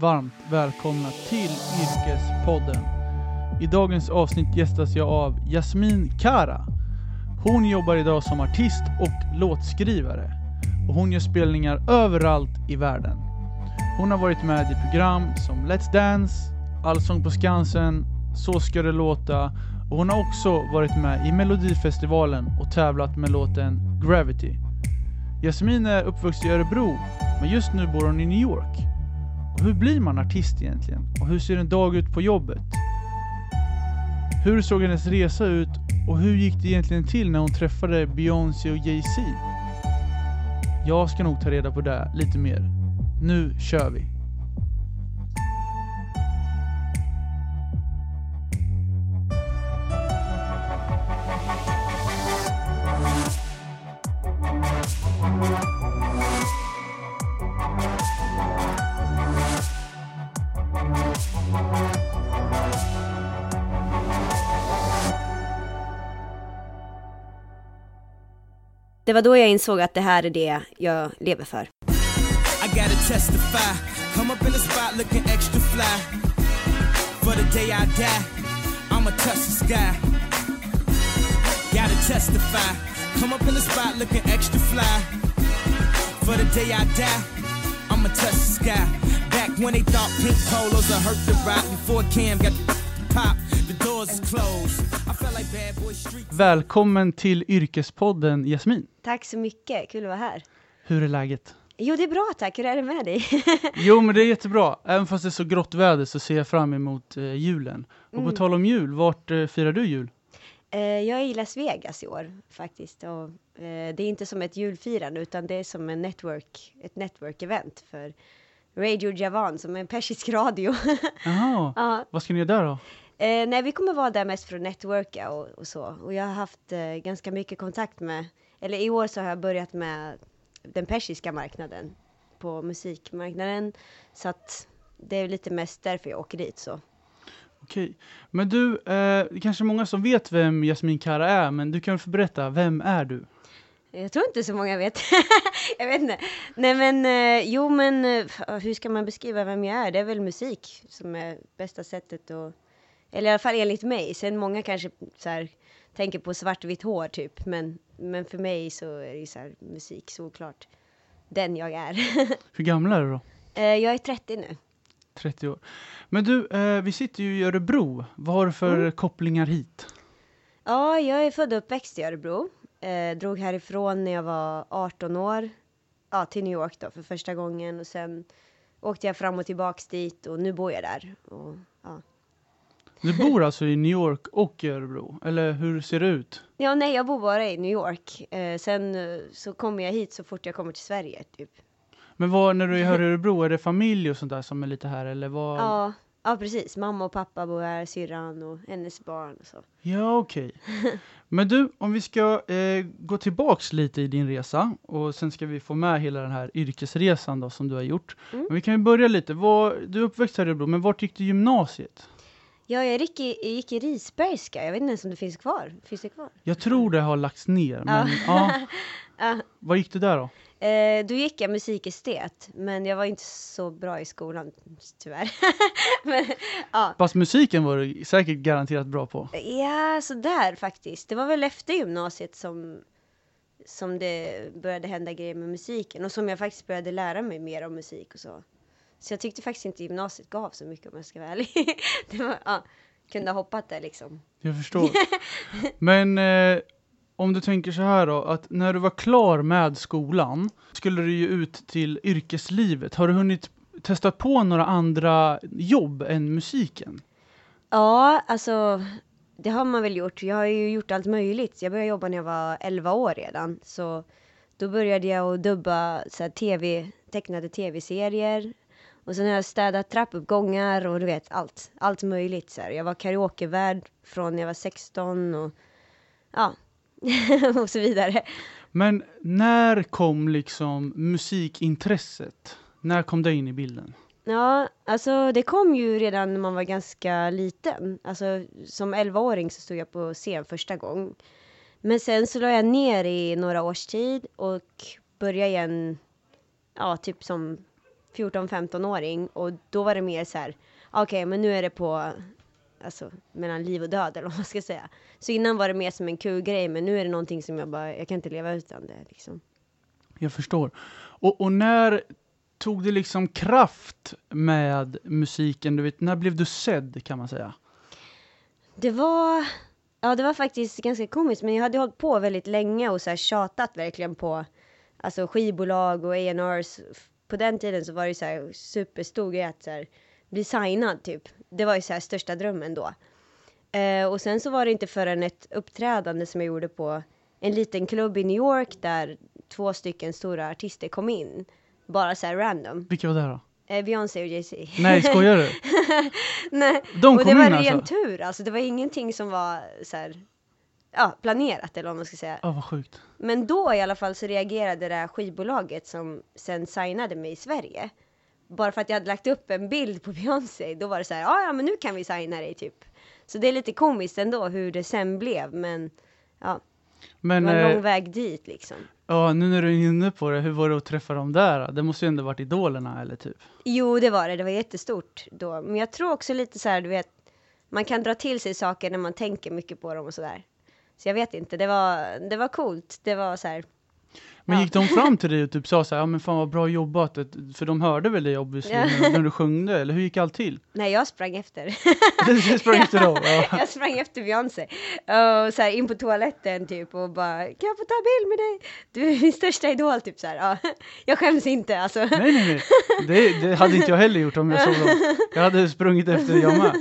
varmt välkomna till Yrkespodden. I dagens avsnitt gästas jag av Jasmin Kara. Hon jobbar idag som artist och låtskrivare och hon gör spelningar överallt i världen. Hon har varit med i program som Let's Dance, Allsång på Skansen, Så ska det låta och hon har också varit med i Melodifestivalen och tävlat med låten Gravity. Jasmin är uppvuxen i Örebro, men just nu bor hon i New York. Och hur blir man artist egentligen? Och hur ser en dag ut på jobbet? Hur såg hennes resa ut och hur gick det egentligen till när hon träffade Beyoncé och Jay-Z? Jag ska nog ta reda på det lite mer. Nu kör vi! Det var då jag insåg att det här är det jag lever för. I gotta testify. Come up in the spot looking extra fly. For the day I die, I'ma touch the sky. Gotta testify. Come up in the spot looking extra fly. For the day I die, I'ma touch the sky. Back when they thought pink polos would hurt the rock before Cam got the pop, Välkommen till Yrkespodden Jasmin. Tack så mycket, kul att vara här. Hur är läget? Jo, det är bra tack. Hur är det med dig? Jo men det är jättebra. Även fast det är så grått väder så ser jag fram emot eh, julen. Och Mm. på tal om jul, vart eh, firar du jul? Eh, jag är i Las Vegas i år faktiskt. Och, eh, det är inte som ett julfirande utan det är som en network, ett network-event för Radio Javan som är en persisk radio. Jaha, ja, vad ska ni göra där då? Eh, nej, vi kommer vara där mest för att networka och, och så. Och jag har haft eh, ganska mycket kontakt med, eller i år så har jag börjat med den persiska marknaden på musikmarknaden. Så att det är lite mest därför jag åker dit så. Okej. Men du, eh, det är kanske många som vet vem Jasmin Kara är, men du kan väl berätta, vem är du? Jag tror inte så många vet. jag vet inte. Nej men, eh, jo men eh, hur ska man beskriva vem jag är? Det är väl musik som är bästa sättet att, eller i alla fall enligt mig. Sen många kanske så här, tänker på svartvitt hår typ, men, men för mig så är det ju så här, musik såklart. Den jag är. Hur gammal är du då? Eh, jag är 30 nu. 30 år. Men du, eh, vi sitter ju i Örebro. Vad har du för Mm. kopplingar hit? Ja, jag är född och uppväxt i Örebro. Eh, drog härifrån när jag var 18 år. Ja, till New York då för första gången och sen åkte jag fram och tillbaks dit och nu bor jag där. Och. Du bor alltså i New York och i Örebro, eller hur ser det ut? ja, nej, jag bor bara i New York. Eh, sen eh, så kommer jag hit så fort jag kommer till Sverige, typ. Men vad, när du är här i Örebro, är det familj och sånt där som är lite här, eller vad? Ja, ja, precis. Mamma och pappa bor här, syrran och hennes barn och så. Ja, okej. Men du, om vi ska eh, gå tillbaks lite i din resa och sen ska vi få med hela den här yrkesresan då, som du har gjort. Mm. Men vi kan ju börja lite. Var, du är uppväxt här i Örebro, men vart gick du gymnasiet? Ja, jag gick i, jag gick i Risbergska. Jag vet inte ens om det finns kvar. Finns det kvar? Jag tror det har lagts ner, men ja. Ja. Vad gick du där då? Eh, då gick jag musikestet, men jag var inte så bra i skolan tyvärr. men, ja. Fast musiken var du säkert garanterat bra på. ja, sådär faktiskt. Det var väl efter gymnasiet som, som det började hända grejer med musiken och som jag faktiskt började lära mig mer om musik och så. Så jag tyckte faktiskt inte gymnasiet gav så mycket om jag ska vara ärlig. det var, ja, kunde ha hoppat där liksom. Jag förstår. Men eh, om du tänker så här då, att när du var klar med skolan skulle du ju ut till yrkeslivet. Har du hunnit testa på några andra jobb än musiken? Ja, alltså det har man väl gjort. Jag har ju gjort allt möjligt. Jag började jobba när jag var 11 år redan. Så då började jag att dubba så här, TV, tecknade tv-serier. Och sen har jag städat trappuppgångar och du vet allt. Allt möjligt. Så här. Jag var karaokevärd från när jag var 16 och ja, och så vidare. Men när kom liksom musikintresset? När kom det in i bilden? Ja, alltså det kom ju redan när man var ganska liten. Alltså som 11-åring så stod jag på scen första gången. Men sen så la jag ner i några års tid och började igen, ja typ som 14-15-åring och då var det mer så här, okej men nu är det på, alltså mellan liv och död eller vad man ska säga. Så innan var det mer som en kul grej men nu är det någonting som jag bara, jag kan inte leva utan det liksom. Jag förstår. Och, och när tog det liksom kraft med musiken? Du vet, när blev du sedd kan man säga? Det var, ja det var faktiskt ganska komiskt men jag hade hållit på väldigt länge och så här tjatat verkligen på alltså skivbolag och A&Rs. På den tiden så var det så här superstor grej att så här, bli signad typ. Det var ju så här största drömmen då. Eh, och sen så var det inte förrän ett uppträdande som jag gjorde på en liten klubb i New York där två stycken stora artister kom in. Bara så här random. Vilka var det då? Eh, Beyoncé och Jay-Z. Nej, skojar du? Nej. De och kom det var in ren alltså? tur, alltså det var ingenting som var så här, ja, planerat eller vad man ska säga. Ja, vad sjukt. Men då i alla fall så reagerade det här skivbolaget som sen signade mig i Sverige. Bara för att jag hade lagt upp en bild på Beyoncé, då var det så här, ja ja men nu kan vi signa dig typ. Så det är lite komiskt ändå hur det sen blev, men ja, det Men var en eh, lång väg dit liksom. ja, nu när du är inne på det, hur var det att träffa dem där? Det måste ju ändå varit idolerna eller typ? Jo, det var det. Det var jättestort då. Men jag tror också lite så här, du vet, man kan dra till sig saker när man tänker mycket på dem och sådär. Så jag vet inte, det var, det var coolt. Det var så här, Men gick de fram till dig och typ sa så här, ja men fan vad bra jobbat, för de hörde väl dig obviously Ja. när, du sjöng det, eller hur gick allt till? nej jag sprang efter. Du sprang efter dem? Ja. jag sprang efter Beyoncé. Och så här in på toaletten typ och bara, kan jag få ta bild med dig? Du är min största idol typ så här. Ja. Jag skäms inte alltså. Nej, nej, nej. Det, det hade inte jag heller gjort om jag såg dem. Jag hade sprungit efter jag med.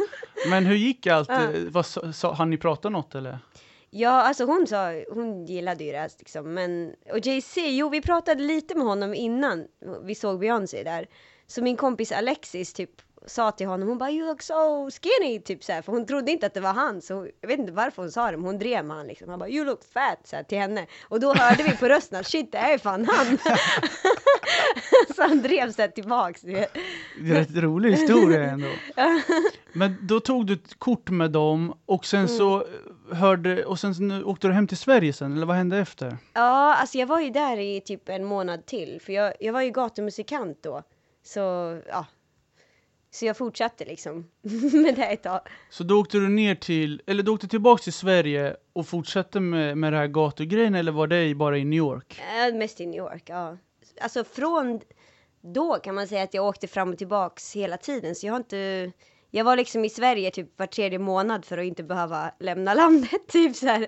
Men hur gick allt? Ja. Vad, sa, hann ni prata något eller? Ja, alltså hon sa, hon gillade ju det här, liksom, men och Jay-Z, jo vi pratade lite med honom innan vi såg Beyoncé där. Så min kompis Alexis typ sa till honom, hon bara you look so skinny, typ så här, för hon trodde inte att det var han, så jag vet inte varför hon sa det, men hon drev med han liksom. Han bara you look fat, så här, till henne. Och då hörde vi på rösten att shit, det är fan han. så han drev här tillbaks. Det är rätt rolig historia ändå. Men då tog du ett kort med dem och sen så Mm. hörde, och sen åkte du hem till Sverige sen, eller vad hände efter? Ja, alltså jag var ju där i typ en månad till, för jag, jag var ju gatumusikant då. Så ja, så jag fortsatte liksom med det ett tag. Så då åkte du ner till, eller du åkte tillbaks till Sverige och fortsatte med, med det här gatugrejen eller var det bara i New York? Äh, mest i New York, ja. Alltså från då kan man säga att jag åkte fram och tillbaks hela tiden, så jag har inte jag var liksom i Sverige typ var tredje månad för att inte behöva lämna landet, typ så här.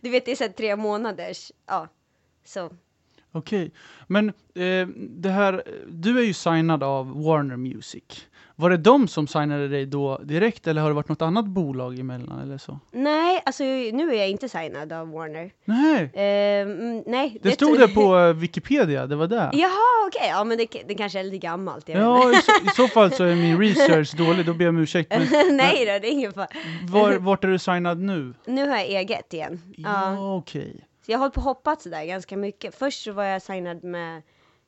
Du vet, det är så här tre månaders, ja. Så, Okej, men eh, det här, du är ju signad av Warner Music. Var det de som signade dig då direkt eller har det varit något annat bolag emellan eller så? nej, alltså nu är jag inte signad av Warner. Nej, Eh, nej. det stod det på eh, Wikipedia, det var det. Jaha, okej. Ja, men det, det kanske är lite gammalt. Jag Ja, i så, i så fall så är min research dålig, då ber jag om ursäkt. Men. Nej då, det är ingen fara. var, vart är du signad nu? Nu har jag eget igen. Ja. Ja, okej. Så jag har hållit på och hoppat sådär ganska mycket. Först så var jag signad med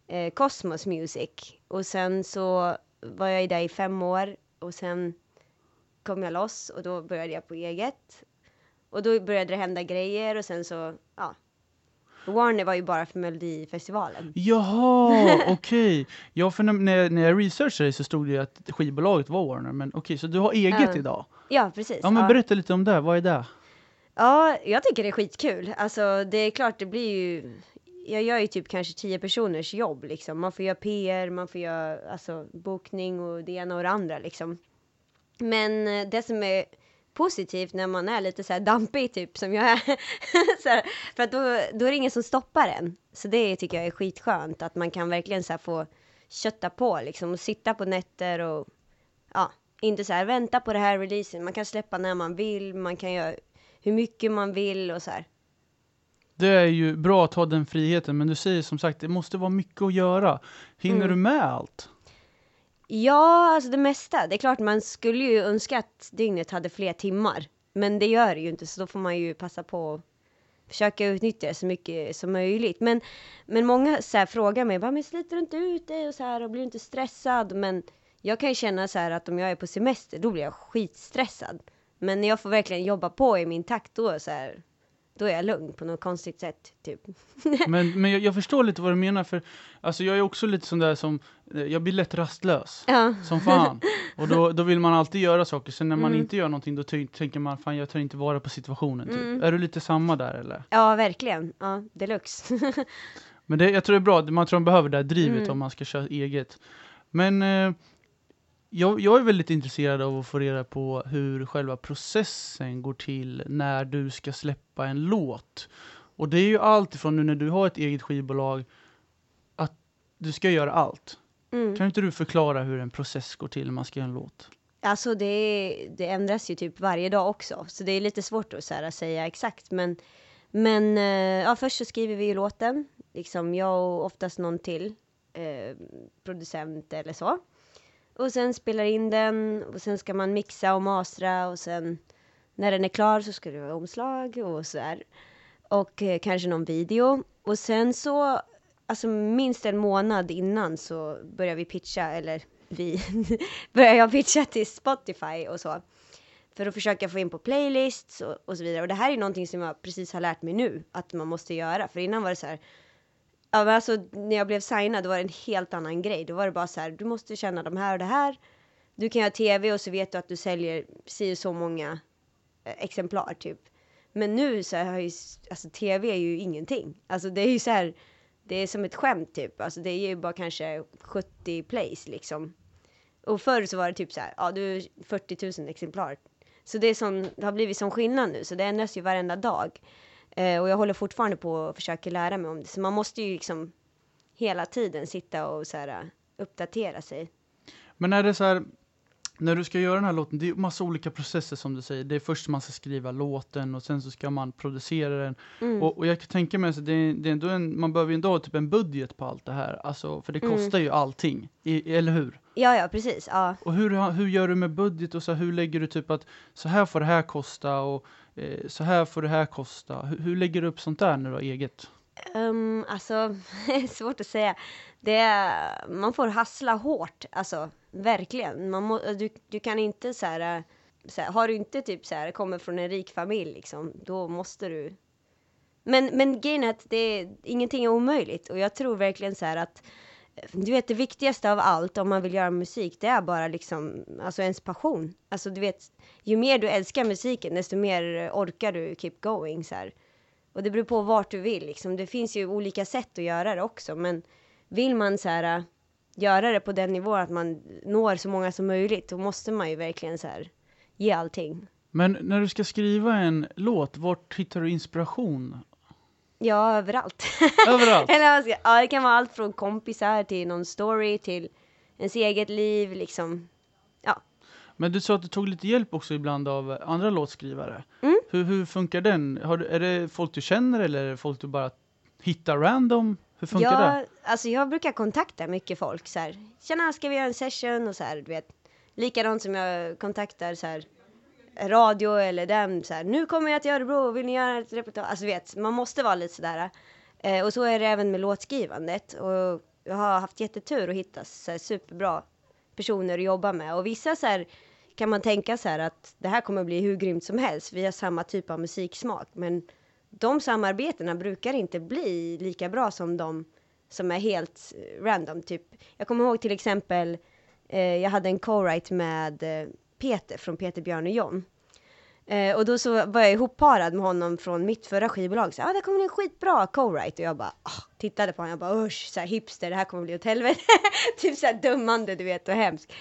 eh, Cosmos Music. Och sen så var jag där i fem år. Och sen kom jag loss och då började jag på eget. Och då började det hända grejer och sen så, ja. Warner var ju bara för Melodifestivalen. Jaha, okej. Ja, för när, när, jag- researchade så stod det ju att skivbolaget var Warner, men okej, så du har eget Ja. idag? Ja, precis. Ja, men ja. berätta lite om det, vad är det? Ja, jag tycker det är skitkul. Alltså det är klart, det blir ju... Jag gör ju typ kanske tio personers jobb liksom. Man får göra PR, man får göra alltså, bokning och det ena och det andra liksom. Men eh, det som är positivt när man är lite så här dampig typ som jag är. så här, för att då, då är det ingen som stoppar en. Så det tycker jag är skitskönt att man kan verkligen så här få kötta på liksom och sitta på nätter och ja, inte så här vänta på det här releasen. Man kan släppa när man vill, man kan göra hur mycket man vill och så här. Det är ju bra att ha den friheten, men du säger som sagt, det måste vara mycket att göra. Hinner Mm. du med allt? Ja, alltså det mesta. Det är klart man skulle ju önska att dygnet hade fler timmar. Men det gör det ju inte, så då får man ju passa på att försöka utnyttja det så mycket som möjligt. Men, men många så här frågar mig, bara, men sliter du inte ut dig och så här och blir du inte stressad? Men jag kan ju känna så här att om jag är på semester, då blir jag skitstressad. Men när jag får verkligen jobba på i min takt då så här, då är jag lugn på något konstigt sätt, typ. Men, men jag, jag förstår lite vad du menar, för alltså, jag är också lite sån där som, eh, jag blir lätt rastlös. Ja, Som fan. Och då, då vill man alltid göra saker, sen när man Mm. inte gör någonting då tänker man fan jag tar inte vara på situationen. Typ. Mm. Är du lite samma där eller? ja verkligen. Ja, deluxe. Men det, jag tror det är bra, man tror man behöver det här drivet Mm. om man ska köra eget. Men eh, jag, jag är väldigt intresserad av att få reda på hur själva processen går till när du ska släppa en låt. Och det är ju allt ifrån nu när du har ett eget skivbolag, att du ska göra allt. Mm. Kan inte du förklara hur en process går till när man ska göra en låt? Alltså det, det ändras ju typ varje dag också, så det är lite svårt att här, säga exakt. Men, men eh, ja, först så skriver vi ju låten, liksom jag och oftast någon till, eh, producent eller så. Och sen spelar in den och sen ska man mixa och mastra och sen när den är klar så ska det vara omslag och så här. Och eh, kanske någon video. Och sen så, alltså minst en månad innan så börjar vi pitcha, eller vi, börjar jag pitcha till Spotify och så. För att försöka få in på playlists och, och så vidare. Och det här är någonting som jag precis har lärt mig nu att man måste göra. För innan var det så här, ja men alltså när jag blev signad då var det en helt annan grej. Då var det bara så här, du måste känna de här och det här. Du kan göra tv och så vet du att du säljer si och så många eh, exemplar typ. Men nu så har ju, alltså tv är ju ingenting. Alltså det är ju så här, det är som ett skämt typ. Alltså det är ju bara kanske 70 plays liksom. Och förr så var det typ så här, ja du 40 000 exemplar. Så det, är sån, det har blivit sån skillnad nu, så det ändras ju varenda dag. Eh, och jag håller fortfarande på och försöker lära mig om det. Så man måste ju liksom hela tiden sitta och så här, uh, uppdatera sig. Men är det så här, när du ska göra den här låten, det är ju massa olika processer som du säger. Det är först man ska skriva låten och sen så ska man producera den. Mm. Och, och jag kan tänka mig, så det är, det är ändå en, man behöver ju ändå ha typ en budget på allt det här. Alltså, för det Mm. kostar ju allting, i, eller hur? Ja, ja, precis. Ja. Och hur, hur gör du med budget och så här, hur lägger du typ att så här får det här kosta och eh, Eh, så här får det här kosta. Hur, hur lägger du upp sånt där när du har eget? Um, alltså, svårt att säga. Det är, man får hassla hårt, alltså verkligen. Man må, du, du kan inte så här, eh, så här, har du inte typ så här, kommer från en rik familj liksom, då måste du. Men, men grejen är att det är, ingenting är omöjligt och jag tror verkligen så här att du vet det viktigaste av allt om man vill göra musik, det är bara liksom, alltså ens passion. Alltså du vet, ju mer du älskar musiken, desto mer orkar du keep going så här. Och det beror på vart du vill liksom. Det finns ju olika sätt att göra det också, men vill man så här äh, göra det på den nivån att man når så många som möjligt, då måste man ju verkligen så här ge allting. Men när du ska skriva en låt, vart hittar du inspiration? Ja, överallt. Överallt? Eller ja, det kan vara allt från kompisar till någon story till ens eget liv liksom. Ja. Men du sa att du tog lite hjälp också ibland av andra låtskrivare. Mm. Hur, hur funkar den? Har är det folk du känner eller är det folk du bara hittar random? Hur funkar det? Jag, alltså jag brukar kontakta mycket folk så här. Tjena, ska vi göra en session och så här, du vet. Likadant som jag kontaktar så här radio eller den så här. Nu kommer jag till Örebro, vill ni göra ett reportage? Alltså du vet, man måste vara lite sådär. Eh, och så är det även med låtskrivandet. Och jag har haft jättetur att hitta så här, superbra personer att jobba med. Och vissa så här kan man tänka så här att det här kommer bli hur grymt som helst. Vi har samma typ av musiksmak. Men de samarbetena brukar inte bli lika bra som de som är helt eh, random. Typ, jag kommer ihåg till exempel, eh, jag hade en co-write med eh, Peter från Peter, Björn och John. Eh, och då så var jag ihopparad med honom från mitt förra skivbolag. Så, ah, det kommer bli en skitbra co-write. Och jag bara oh, tittade på honom, jag bara usch, så här, hipster, det här kommer bli åt helvete. typ så här dummande, du vet, och hemskt.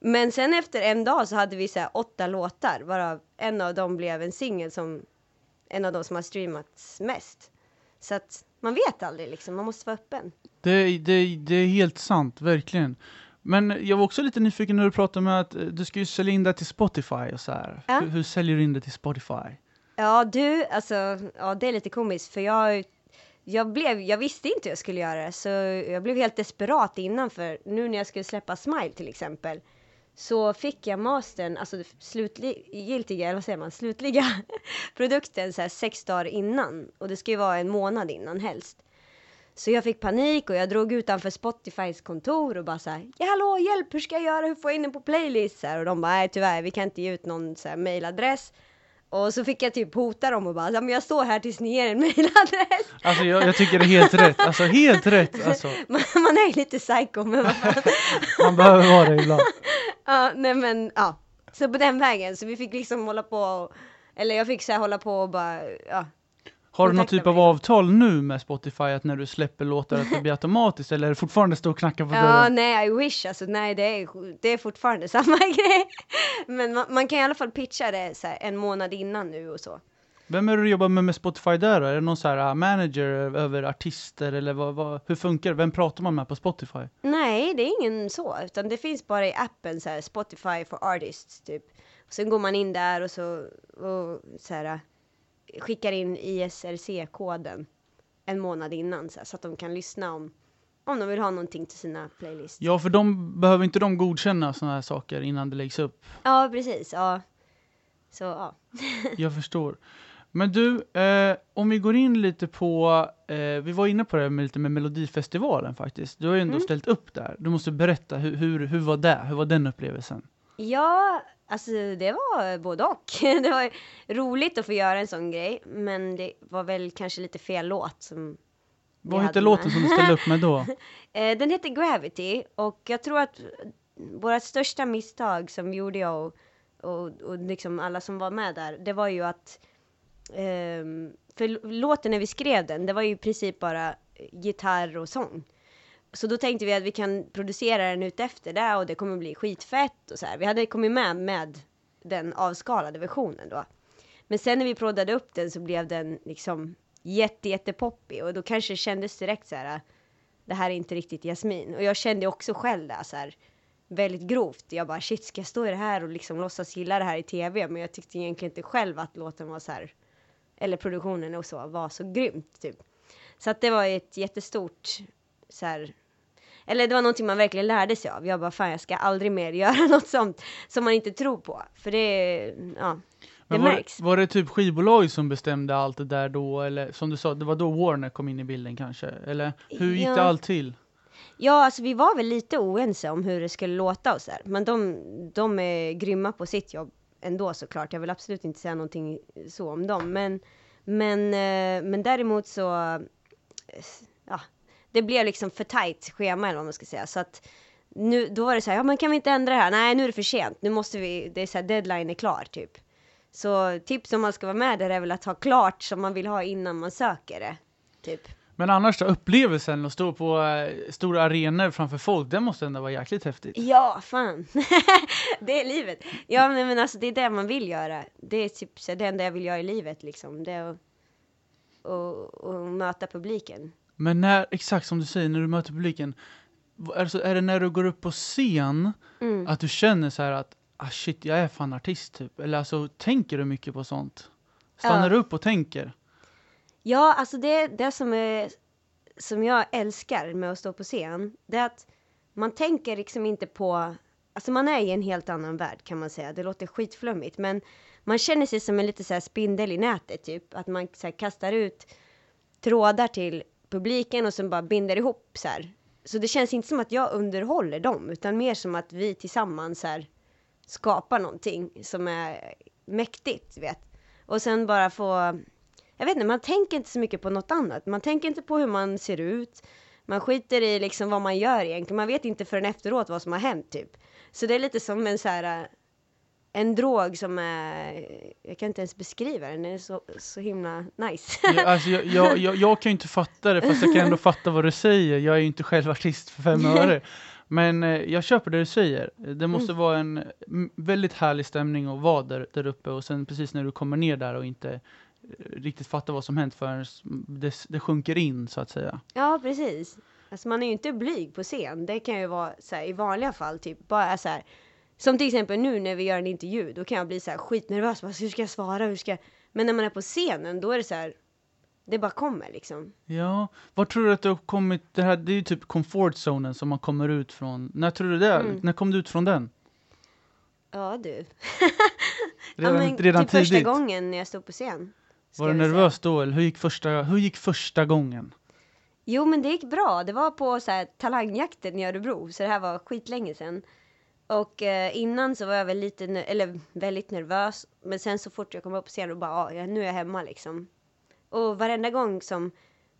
Men sen efter en dag så hade vi så här åtta låtar, varav en av dem blev en singel som en av de som har streamats mest. Så att man vet aldrig liksom, man måste vara öppen. Det, det, det är helt sant, verkligen. Men jag var också lite nyfiken när du pratade med att eh, du ska ju sälja in det till Spotify och så här. Ja. Hur, hur säljer du in det till Spotify? Ja, du, alltså, ja, det är lite komiskt för jag, jag blev, jag visste inte hur jag skulle göra det, så jag blev helt desperat innan för nu när jag skulle släppa Smile till exempel, så fick jag mastern, alltså slutgiltiga, eller vad säger man, slutliga produkten så här sex dagar innan och det ska ju vara en månad innan helst. Så jag fick panik och jag drog utanför Spotifys kontor och bara så här, ja hallå hjälp, hur ska jag göra, hur får jag in den på playlist? Så här, och de bara, nej tyvärr, vi kan inte ge ut någon så här mailadress. Och så fick jag typ hota dem och bara, men jag står här tills ni ger en mailadress. Alltså jag, jag tycker det är helt rätt. Alltså helt rätt. Alltså, Man, man är ju lite psycho men vad fan. man behöver vara det ibland. Ja, nej men ja. Så på den vägen, så vi fick liksom hålla på och, eller jag fick så här hålla på och bara, ja. Har du någon typ av avtal nu med Spotify att när du släpper låtar att det blir automatiskt eller är det fortfarande stå och knacka på Ja, dörren? nej, I wish alltså, nej det är, det är fortfarande samma grej. Men man, man kan i alla fall pitcha det så här en månad innan nu och så. Vem är det du jobbar med med Spotify där då? Är det någon så här uh, manager över artister eller vad, vad, hur funkar det? Vem pratar man med på Spotify? Nej, det är ingen så, utan det finns bara i appen så här Spotify for artists typ. Och sen går man in där och så, och så här, skickar in ISRC-koden en månad innan så, här, så att de kan lyssna om, om de vill ha någonting till sina playlists. Ja, för de behöver inte de godkänna sådana här saker innan det läggs upp. Ja, precis. Ja. Så ja. Jag förstår. Men du, eh, om vi går in lite på, eh, vi var inne på det med lite med Melodifestivalen faktiskt. Du har ju ändå Mm. ställt upp där. Du måste berätta, hur, hur, hur var det? Hur var den upplevelsen? Ja, alltså det var både och. Det var roligt att få göra en sån grej, men det var väl kanske lite fel låt som Vad med. låten som du ställde upp med då? Eh, Den heter Gravity och jag tror att våra största misstag som gjorde jag och, och, och liksom alla som var med där, det var ju att ehm, för låten när vi skrev den, det var ju i princip bara gitarr och sång. Så då tänkte vi att vi kan producera den ut efter det och det kommer bli skitfett och så här. Vi hade kommit med med den avskalade versionen då. Men sen när vi proddade upp den så blev den liksom jätte, jätte poppig och då kanske det kändes direkt så här. Det här är inte riktigt Jasmin. Och jag kände också själv det så här väldigt grovt. Jag bara shit, ska jag stå i det här och liksom låtsas gilla det här i tv? Men jag tyckte egentligen inte själv att låten var så här, eller produktionen och så, var så grymt typ. Så att det var ett jättestort så här, eller det var någonting man verkligen lärde sig av. Jag bara fan, jag ska aldrig mer göra något sånt som man inte tror på. För det, ja, det var, märks. var det typ skivbolag som bestämde allt det där då? Eller som du sa, det var då Warner kom in i bilden kanske? Eller hur gick Ja. det allt till? Ja, alltså vi var väl lite oense om hur det skulle låta och så här. Men de, de är grymma på sitt jobb ändå såklart. Jag vill absolut inte säga någonting så om dem. Men, men, eh, men däremot så, eh, ja, det blev liksom för tajt schema eller vad man ska säga. Så att nu, då var det så här, ja men kan vi inte ändra det här? Nej, nu är det för sent. Nu måste vi, det är så här, deadline är klar typ. Så tips om man ska vara med där är väl att ha klart som man vill ha innan man söker det. Typ. Men annars då, upplevelsen att stå på eh, stora arenor framför folk, det måste ändå vara jäkligt häftigt. Ja, fan. det är livet. Ja, men, men alltså det är det man vill göra. Det är typ så det enda jag vill göra i livet liksom. Det är att, att, att möta publiken. Men när, exakt som du säger, när du möter publiken, alltså, är det när du går upp på scen Mm. att du känner så här att ah shit, jag är fan artist typ? Eller alltså, tänker du mycket på sånt? Stannar Ja. du upp och tänker? Ja, alltså det, det som, är, som jag älskar med att stå på scen, det är att man tänker liksom inte på, alltså man är i en helt annan värld kan man säga. Det låter skitflummigt, men man känner sig som en lite så spindel i nätet typ. Att man så kastar ut trådar till publiken och sen bara binder ihop så här. Så det känns inte som att jag underhåller dem, utan mer som att vi tillsammans så här skapar någonting som är mäktigt, du vet. Och sen bara få jag vet inte, man tänker inte så mycket på något annat. Man tänker inte på hur man ser ut. Man skiter i liksom vad man gör egentligen. Man vet inte förrän efteråt vad som har hänt typ. Så det är lite som en så här, en drog som är, jag kan inte ens beskriva den, den är så, så himla nice. Jag, alltså, jag, jag, jag, jag kan ju inte fatta det, fast jag kan ändå fatta vad du säger. Jag är ju inte själv artist för fem öre. Men eh, jag köper det du säger. Det måste Mm. vara en mm, väldigt härlig stämning att vara där, där uppe och sen precis när du kommer ner där och inte eh, riktigt fattar vad som hänt förrän det, det sjunker in så att säga. ja, precis. Alltså man är ju inte blyg på scen. Det kan ju vara så här, i vanliga fall typ bara så här. Som till exempel nu när vi gör en intervju, då kan jag bli så här skitnervös. Bara, hur ska jag svara? Hur ska jag? Men när man är på scenen, då är det så här. Det bara kommer liksom. Ja, vad tror du att du har kommit, det här det är ju typ comfort zonen som man kommer ut från. När tror du det? Mm. När kom du ut från den? Ja du. Redan, ja, men redan typ första tidigt? gången när jag stod på scen. Var du väl säga. nervös då eller hur gick första, hur gick första gången? Jo men det gick bra. Det var på så här, talangjakten i Örebro, så det här var skitlänge sedan. Och eh, innan så var jag väl lite, eller väldigt nervös. Men sen så fort jag kom upp på scenen och bara, ah, ja, nu är jag hemma liksom. Och varenda gång som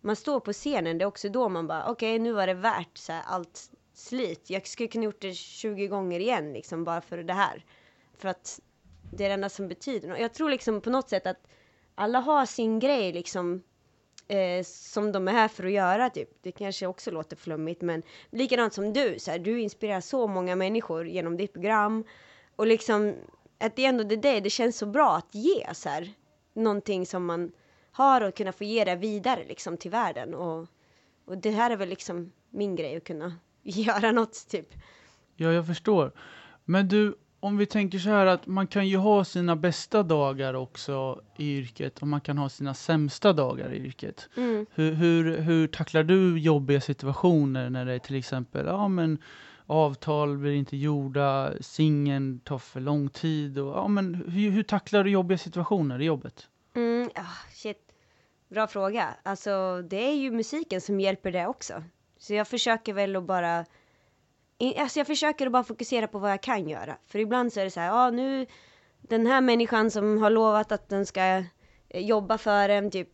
man står på scenen, det är också då man bara, okej okay, nu var det värt så här, allt slit. Jag skulle kunna gjort det 20 gånger igen liksom, bara för det här. För att det är det enda som betyder något. Jag tror liksom på något sätt att alla har sin grej liksom eh, som de är här för att göra typ. Det kanske också låter flummigt men likadant som du, så här, du inspirerar så många människor genom ditt program och liksom att det ändå det day, det känns så bra att ge så här någonting som man har och kunna få ge det vidare liksom till världen och, och det här är väl liksom min grej att kunna göra något typ. Ja, jag förstår. Men du, om vi tänker så här att man kan ju ha sina bästa dagar också i yrket och man kan ha sina sämsta dagar i yrket. Mm. Hur, hur, hur tacklar du jobbiga situationer när det är till exempel, ja men avtal blir inte gjorda, singeln tar för lång tid och ja men hur, hur tacklar du jobbiga situationer i jobbet? Mm, ah, shit. Bra fråga. Alltså, det är ju musiken som hjälper det också. Så jag försöker väl att bara... Alltså jag försöker att bara fokusera på vad jag kan göra. För ibland så är det så här, ja nu... Den här människan som har lovat att den ska eh, jobba för en, typ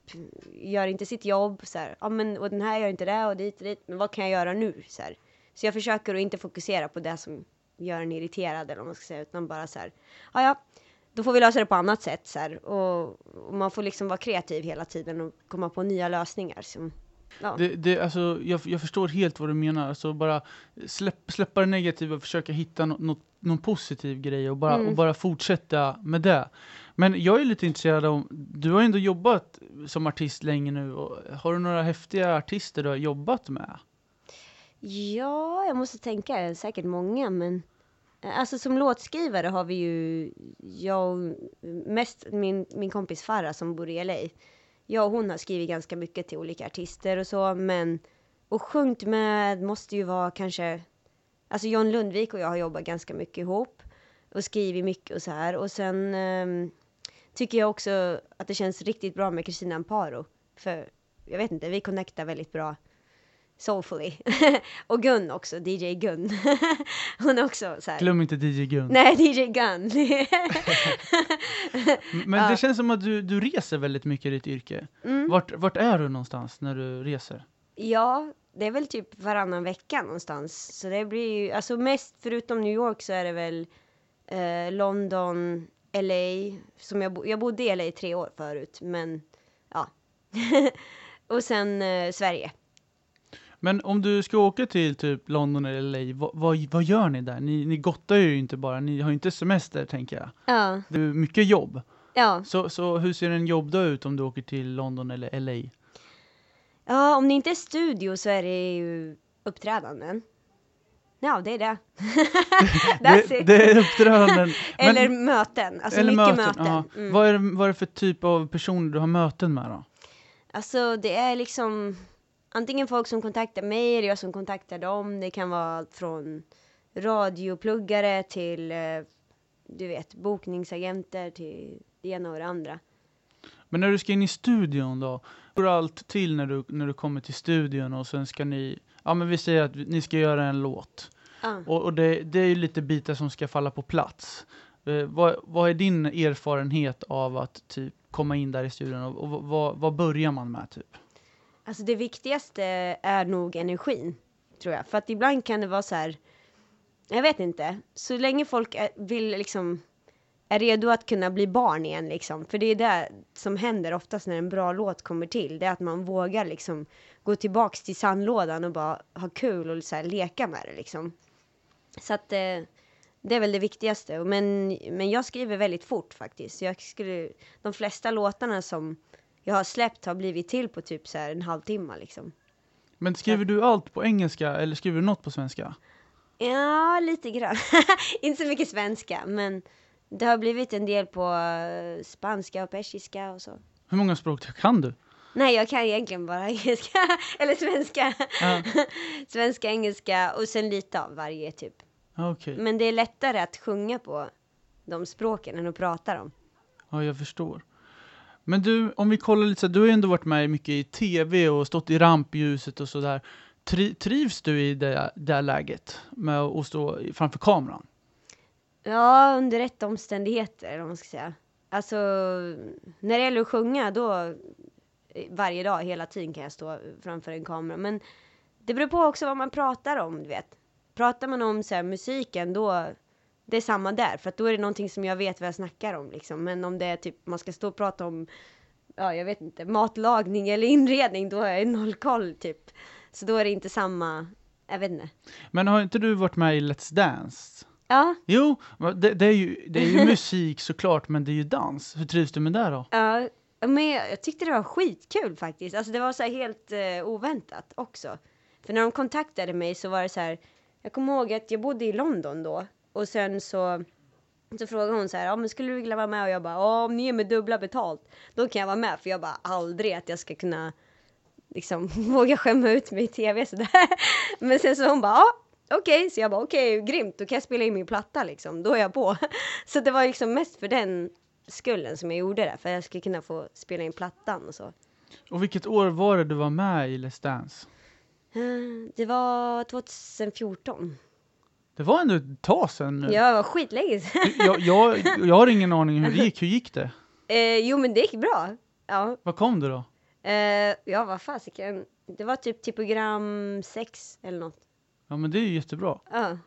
gör inte sitt jobb. Så här, ja men och den här gör inte det och dit och dit. Men vad kan jag göra nu? Så, här. så jag försöker att inte fokusera på det som gör en irriterad eller vad man ska säga. Utan bara så här, ja ja, då får vi lösa det på annat sätt. Så här. Och, och man får liksom vara kreativ hela tiden och komma på nya lösningar. Som, ja. Det, det, alltså, jag, jag förstår helt vad du menar. Alltså, bara släpp, släppa det negativa och försöka hitta no, något, någon positiv grej och bara, Mm. och bara fortsätta med det. Men jag är lite intresserad av, du har ändå jobbat som artist länge nu. Har du några häftiga artister du har jobbat med? ja, jag måste tänka. Säkert många, men eh, alltså som låtskrivare har vi ju jag och mest min, min kompis Farah som bor i LA. Jag och hon har skrivit ganska mycket till olika artister och så, men och sjungit med måste ju vara kanske Alltså John Lundvik och jag har jobbat ganska mycket ihop och skrivit mycket och så här. Och sen ehm, tycker jag också att det känns riktigt bra med Kristina Amparo. För jag vet inte, vi connectar väldigt bra soulfully. och Gun också, DJ Gun. Hon är också så här. Glöm inte DJ Gun. Nej, DJ Gun. Men Ja. det känns som att du, du reser väldigt mycket i ditt yrke. mm. Vart, vart är du någonstans när du reser? Ja, det är väl typ varannan vecka någonstans. Så det blir ju, alltså mest förutom New York så är det väl eh, London, LA. Som jag, bo, jag bodde i LA i tre år förut, men ja. och sen eh, Sverige. Men om du ska åka till typ London eller LA, vad, vad, vad gör ni där? Ni, ni gottar ju inte bara, ni har ju inte semester tänker jag. Ja, Det är mycket jobb. ja. Så, så hur ser en jobbdag ut om du åker till London eller LA? Ja, om det inte är studio så är det ju uppträdanden. Ja, det är det. Det, det är uppträdanden. men- Eller möten, alltså eller mycket möten. möten. Mm. Vad, är, vad är det för typ av personer du har möten med då? Alltså det är liksom antingen folk som kontaktar mig eller jag som kontaktar dem. Det kan vara allt från radiopluggare till eh, du vet bokningsagenter till det ena och det andra. Men när du ska in i studion då? Hur går allt till när du, när du kommer till studion och sen ska ni, ja men vi säger att ni ska göra en låt. Ja. Och, och det, det är ju lite bitar som ska falla på plats. Eh, vad, vad är din erfarenhet av att typ komma in där i studion och, och vad, vad börjar man med typ? Alltså det viktigaste är nog energin tror jag. För att ibland kan det vara så här. Jag vet inte. Så länge folk är, vill liksom är redo att kunna bli barn igen liksom. För det är det som händer oftast när en bra låt kommer till. Det är att man vågar liksom gå tillbaks till sandlådan och bara ha kul och så här, leka med det liksom. Så att eh, det är väl det viktigaste. Men, men jag skriver väldigt fort faktiskt. Jag skulle, de flesta låtarna som jag har släppt har blivit till på typ så en halvtimme liksom. Men skriver du allt på engelska eller skriver du något på svenska? Ja, lite grann. Inte så mycket svenska, men det har blivit en del på eh, spanska och persiska och så. Hur många språk kan du? Nej, jag kan egentligen bara engelska, eller svenska. Ja. svenska, engelska och sen lite av varje typ. Okej, Men det är lättare att sjunga på de språken än att prata dem. ja jag förstår. Men du, om vi kollar lite så du har ju ändå varit med mycket i tv och stått i rampljuset och sådär. Tri, trivs du i det, det här läget med att stå framför kameran? Ja, under rätt omständigheter, om man ska säga. Alltså, när det gäller att sjunga, då varje dag, hela tiden kan jag stå framför en kamera. Men det beror på också vad man pratar om, du vet. Pratar man om så här, musiken, då det är samma där, för att då är det någonting som jag vet vad jag snackar om liksom. Men om det är typ, man ska stå och prata om, ja, jag vet inte, matlagning eller inredning, då har jag noll koll typ. Så då är det inte samma, jag vet inte. Men har inte du varit med i Let's Dance? Ja, Jo, det, det, är ju, det är ju musik såklart, men det är ju dans. Hur trivs du med det då? Ja, men jag, jag tyckte det var skitkul faktiskt. Alltså det var så helt eh, oväntat också. För när de kontaktade mig så var det så här, jag kommer ihåg att jag bodde i London då och sen så så frågade hon så här, ja men skulle du vilja vara med? Och jag bara, ja om ni ger mig dubbla betalt, då kan jag vara med. För jag bara aldrig att jag ska kunna liksom våga skämma ut mig i tv sådär. Men sen så hon bara, ja okej, okay. så jag bara okej, okay, grymt, då kan jag spela in min platta liksom, då är jag på. Så det var liksom mest för den skullen som jag gjorde det, för jag skulle kunna få spela in plattan och så. Och vilket år var det du var med i Let's Dance? Uh, det var 2014. Det var ändå ett tag sedan nu. Ja, det var skitlänge sedan. jag, jag, jag har ingen aning hur det gick. Hur gick det? Uh, jo, men det gick bra. Ja. Vad kom det då? Uh, ja, vad fasiken. Det var typ typogram 6 eller något. Ja, men det är ju jättebra. Ja.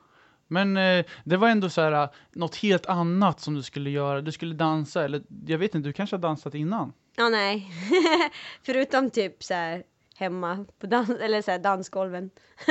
Men eh, det var ändå så här, äh, något helt annat som du skulle göra. Du skulle dansa, eller jag vet inte, du kanske har dansat innan? Ja, nej. Förutom typ så här hemma på dans eller så här dansgolven.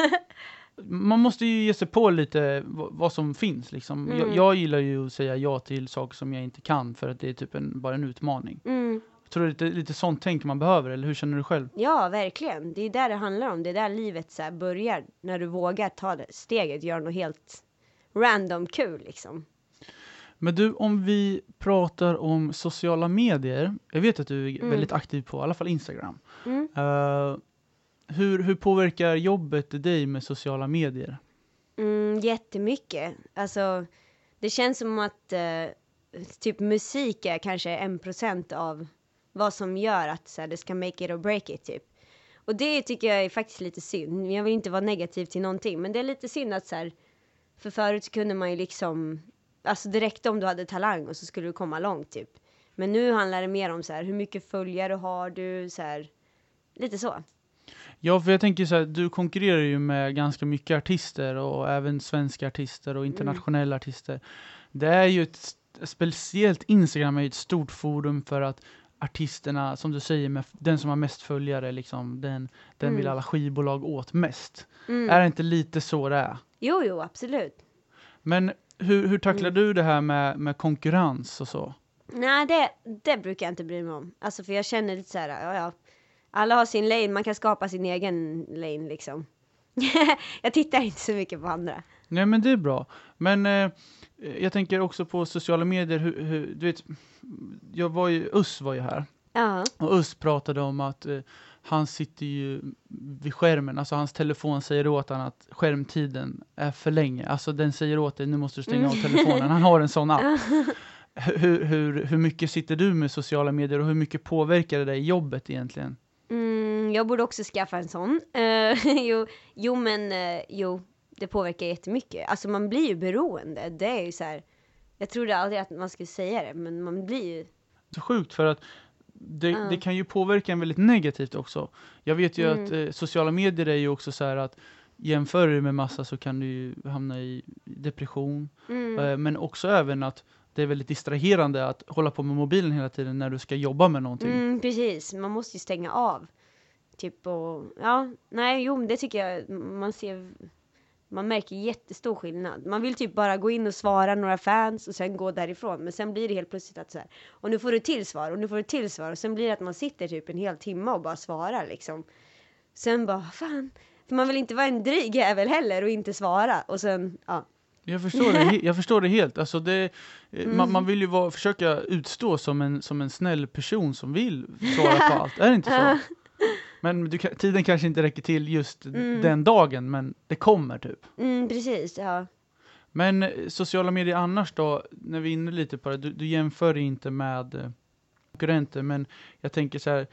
Man måste ju ge sig på lite vad som finns liksom. Mm. Jag, jag, gillar ju att säga ja till saker som jag inte kan för att det är typ en, bara en utmaning. Mm. Jag tror det är lite, lite sånt tänk man behöver, eller hur känner du själv? Ja, verkligen. Det är där det handlar om. Det är där livet så börjar. När du vågar ta det steget, göra något helt random kul liksom. Men du, om vi pratar om sociala medier. Jag vet att du är Mm. väldigt aktiv på i alla fall Instagram. Mm. Uh, hur, hur påverkar jobbet dig med sociala medier? Mm, jättemycket. Alltså, det känns som att eh, typ musik är kanske en procent av vad som gör att så här, det ska make it or break it typ. Och det tycker jag är faktiskt lite synd. Jag vill inte vara negativ till någonting, men det är lite synd att så här, för förut kunde man ju liksom, alltså det räckte om du hade talang och så skulle du komma långt typ. Men nu handlar det mer om så här, hur mycket följare har du, så här, lite så. Ja, för jag tänker så här, du konkurrerar ju med ganska mycket artister och även svenska artister och internationella artister. Det är ju ett, speciellt Instagram är ju ett stort forum för att artisterna, som du säger, med den som har mest följare, liksom, den, den vill Mm. alla skivbolag åt mest. Mm. Är det inte lite så det är? Jo, jo, absolut. Men hur, hur tacklar Mm. du det här med, med konkurrens och så? Nej, det, det brukar jag inte bry mig om. Alltså för jag känner lite så här, ja, ja. Alla har sin lane, man kan skapa sin egen lane liksom. jag tittar inte så mycket på andra. Nej, men det är bra. Men eh, jag tänker också på sociala medier, hur, hur, du vet, jag var ju, Us var ju här. Ja. Och Us pratade om att eh, han sitter ju vid skärmen, alltså hans telefon säger åt honom att skärmtiden är för länge. Alltså den säger åt dig, nu måste du stänga av Mm. telefonen. Han har en sån app. Hur, hur, hur mycket sitter du med sociala medier och hur mycket påverkar det dig i jobbet egentligen? Jag borde också skaffa en sån. Eh, jo, jo, men eh, jo, det påverkar jättemycket. Alltså man blir ju beroende. Det är ju så här. Jag trodde aldrig att man skulle säga det, men man blir ju. Så sjukt för att det, Ja. det kan ju påverka en väldigt negativt också. Jag vet ju Mm. att eh, sociala medier är ju också så här att jämför du med massa så kan du ju hamna i depression. Mm, Eh, men också även att det är väldigt distraherande att hålla på med mobilen hela tiden när du ska jobba med någonting. mm, precis, man måste ju stänga av. Typ och, ja, nej, jo, det tycker jag man ser. Man märker jättestor skillnad. Man vill typ bara gå in och svara några fans och sen gå därifrån. Men sen blir det helt plötsligt att så här, och nu får du till svar och nu får du till svar och sen blir det att man sitter typ en hel timme och bara svarar liksom. Sen bara, fan, för man vill inte vara en dryg jävel heller och inte svara och sen, ja. Jag, förstår det, jag förstår det helt. Alltså det, eh, Mm. man, man vill ju vara, försöka utstå som en, som en snäll person som vill svara på allt. Är det inte så? Men du, tiden kanske inte räcker till just Mm. den dagen, men det kommer typ. Mm, precis, ja. Men eh, sociala medier annars då, när vi är inne lite på det, du, du jämför inte med eh, konkurrenter, men jag tänker så här,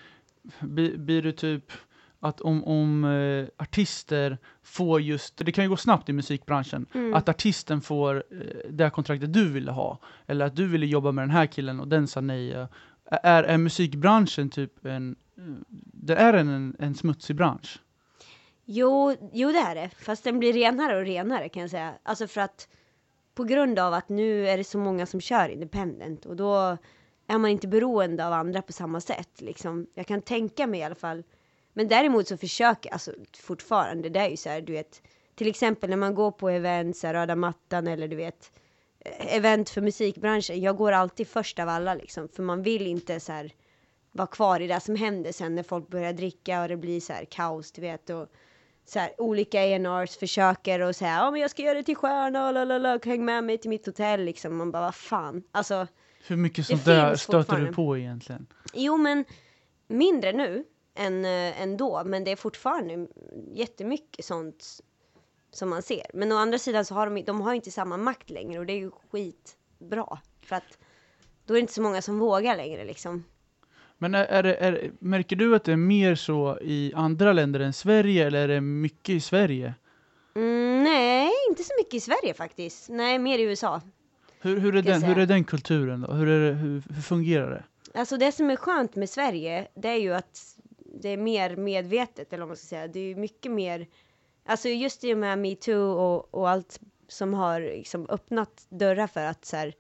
blir, blir du typ, att om, om eh, artister får just, det kan ju gå snabbt i musikbranschen, Mm. att artisten får eh, det kontraktet du ville ha, eller att du ville jobba med den här killen och den sa nej. Är, är musikbranschen typ en, det är en, en, smutsig bransch? Jo, jo, det är det. Fast den blir renare och renare kan jag säga. Alltså för att på grund av att nu är det så många som kör independent och då är man inte beroende av andra på samma sätt. Liksom. Jag kan tänka mig i alla fall. Men däremot så försöker jag alltså, fortfarande. Det är ju så här, du vet. Till exempel när man går på event, så här, röda mattan eller du vet eh, event för musikbranschen. Jag går alltid först av alla liksom. För man vill inte så här vara kvar i det som händer sen när folk börjar dricka och det blir så här kaos, du vet. Och så här, olika A&Rs försöker och säga ja men jag ska göra det till stjärna, lalala, häng med mig till mitt hotell liksom. Man bara vad fan. Alltså, Hur mycket sånt där stöter du på egentligen? jo men mindre nu än, äh, än då, men det är fortfarande jättemycket sånt som man ser. Men å andra sidan så har de, de har inte samma makt längre och det är ju skitbra. För att då är det inte så många som vågar längre liksom. Men är, är, är, märker du att det är mer så i andra länder än Sverige, eller är det mycket i Sverige? Mm, nej, inte så mycket i Sverige faktiskt. Nej, mer i USA. Hur, hur, är, den, hur är den kulturen då? Hur, det, hur, hur fungerar det? Alltså det som är skönt med Sverige, det är ju att det är mer medvetet, eller vad man ska säga. Det är mycket mer, alltså just i och med metoo och, och allt som har liksom öppnat dörrar för att så här,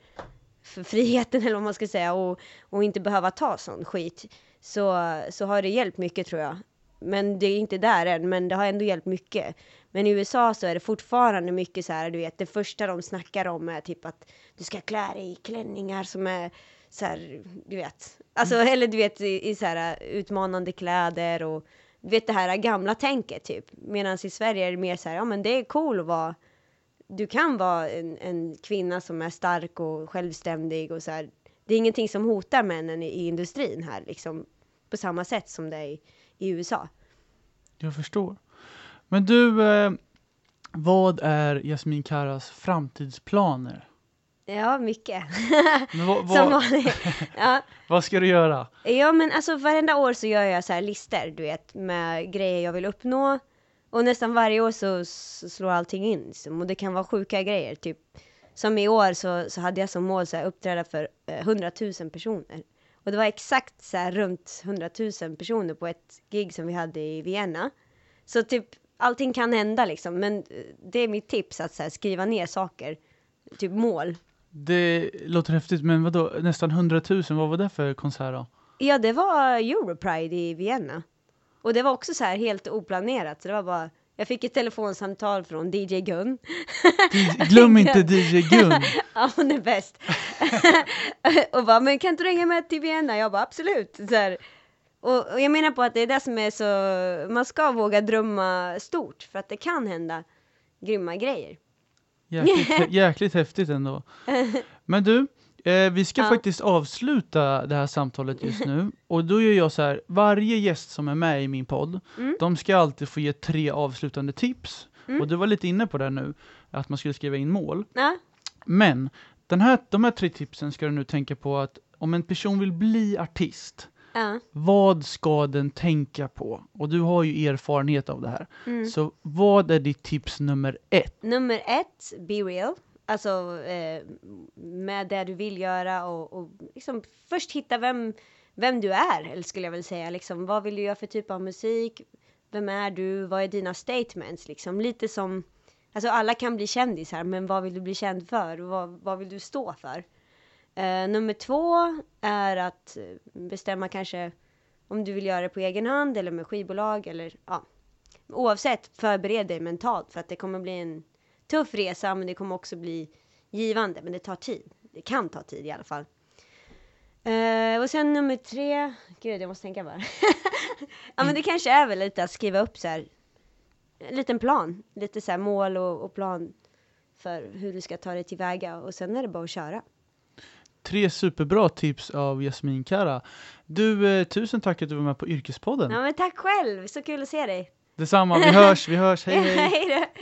för friheten eller vad man ska säga och, och inte behöva ta sån skit. Så, så har det hjälpt mycket tror jag. Men det är inte där än, men det har ändå hjälpt mycket. Men i USA så är det fortfarande mycket så här, du vet, det första de snackar om är typ att du ska klä dig i klänningar som är så här, du vet, alltså eller du vet i, i så här utmanande kläder och du vet det här gamla tänket typ. Medan i Sverige är det mer så här, ja men det är cool att vara du kan vara en, en kvinna som är stark och självständig och så här. Det är ingenting som hotar männen i, i industrin här liksom på samma sätt som det är i, i USA. Jag förstår. Men du, eh, vad är Jasmin Karas framtidsplaner? Ja, mycket. Men vad, som vad, vanligt. Ja. vad ska du göra? ja, men alltså varenda år så gör jag så här listor, du vet, med grejer jag vill uppnå. Och nästan varje år så slår allting in. liksom. Och det kan vara sjuka grejer, typ. Som i år så, så hade jag som mål här, uppträda för eh, 100 000 personer. Och det var exakt så här runt 100 000 personer på ett gig som vi hade i Vienna. Så typ allting kan hända liksom. Men eh, det är mitt tips att så här, skriva ner saker. Typ mål. Det låter häftigt, men vadå, nästan 100 000, vad var det för konsert då? Ja, det var Europride i Vienna. Och det var också så här helt oplanerat. Så det var bara, jag fick ett telefonsamtal från DJ Gun. Glöm inte DJ Gun! ja, hon är bäst. och bara, men kan inte du hänga med till Vienna? Jag bara, absolut. Så här. Och, och jag menar på att det är det som är så, man ska våga drömma stort. För att det kan hända grymma grejer. Jäkligt, jäkligt häftigt ändå. Men du, eh, vi ska Ja. faktiskt avsluta det här samtalet just nu. Och då gör jag så här, varje gäst som är med i min podd, Mm. de ska alltid få ge tre avslutande tips. Mm. Och du var lite inne på det nu, att man skulle skriva in mål. Ja, Men den här, de här tre tipsen ska du nu tänka på att om en person vill bli artist, ja. vad ska den tänka på? Och du har ju erfarenhet av det här. Mm. Så vad är ditt tips nummer ett? Nummer ett, be real. Alltså eh, med det du vill göra och, och liksom först hitta vem, vem du är, eller skulle jag väl säga. Liksom, vad vill du göra för typ av musik? Vem är du? Vad är dina statements? Liksom, lite som, alltså alla kan bli kändisar, men vad vill du bli känd för? Vad, vad vill du stå för? Eh, nummer två är att eh, bestämma kanske om du vill göra det på egen hand eller med skivbolag eller ja. Oavsett, förbered dig mentalt för att det kommer bli en tuff resa men det kommer också bli givande. Men det tar tid. Det kan ta tid i alla fall. Eh, och sen nummer tre. Gud, jag måste tänka bara. ja, men det kanske är väl lite att skriva upp så här. En liten plan. Lite så här mål och, och plan för hur du ska ta dig tillväga. Och sen är det bara att köra. Tre superbra tips av Jasmin Kara. Du, eh, tusen tack att du var med på Yrkespodden. Ja, men tack själv. Så kul att se dig. Detsamma, vi hörs, vi hörs, hej hej! hej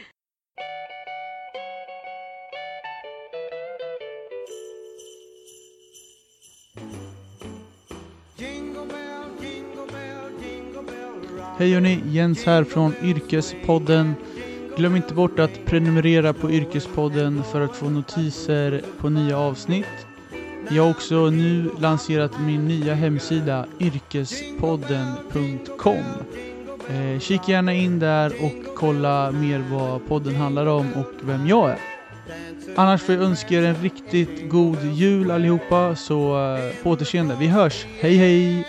Hej hörni, Jens här från Yrkespodden. Glöm inte bort att prenumerera på Yrkespodden för att få notiser på nya avsnitt. Jag har också nu lanserat min nya hemsida yrkespodden.com. Eh, kika gärna in där och kolla mer vad podden handlar om och vem jag är. Annars får jag önska er en riktigt god jul allihopa, så eh, på återseende. Vi hörs, hej hej!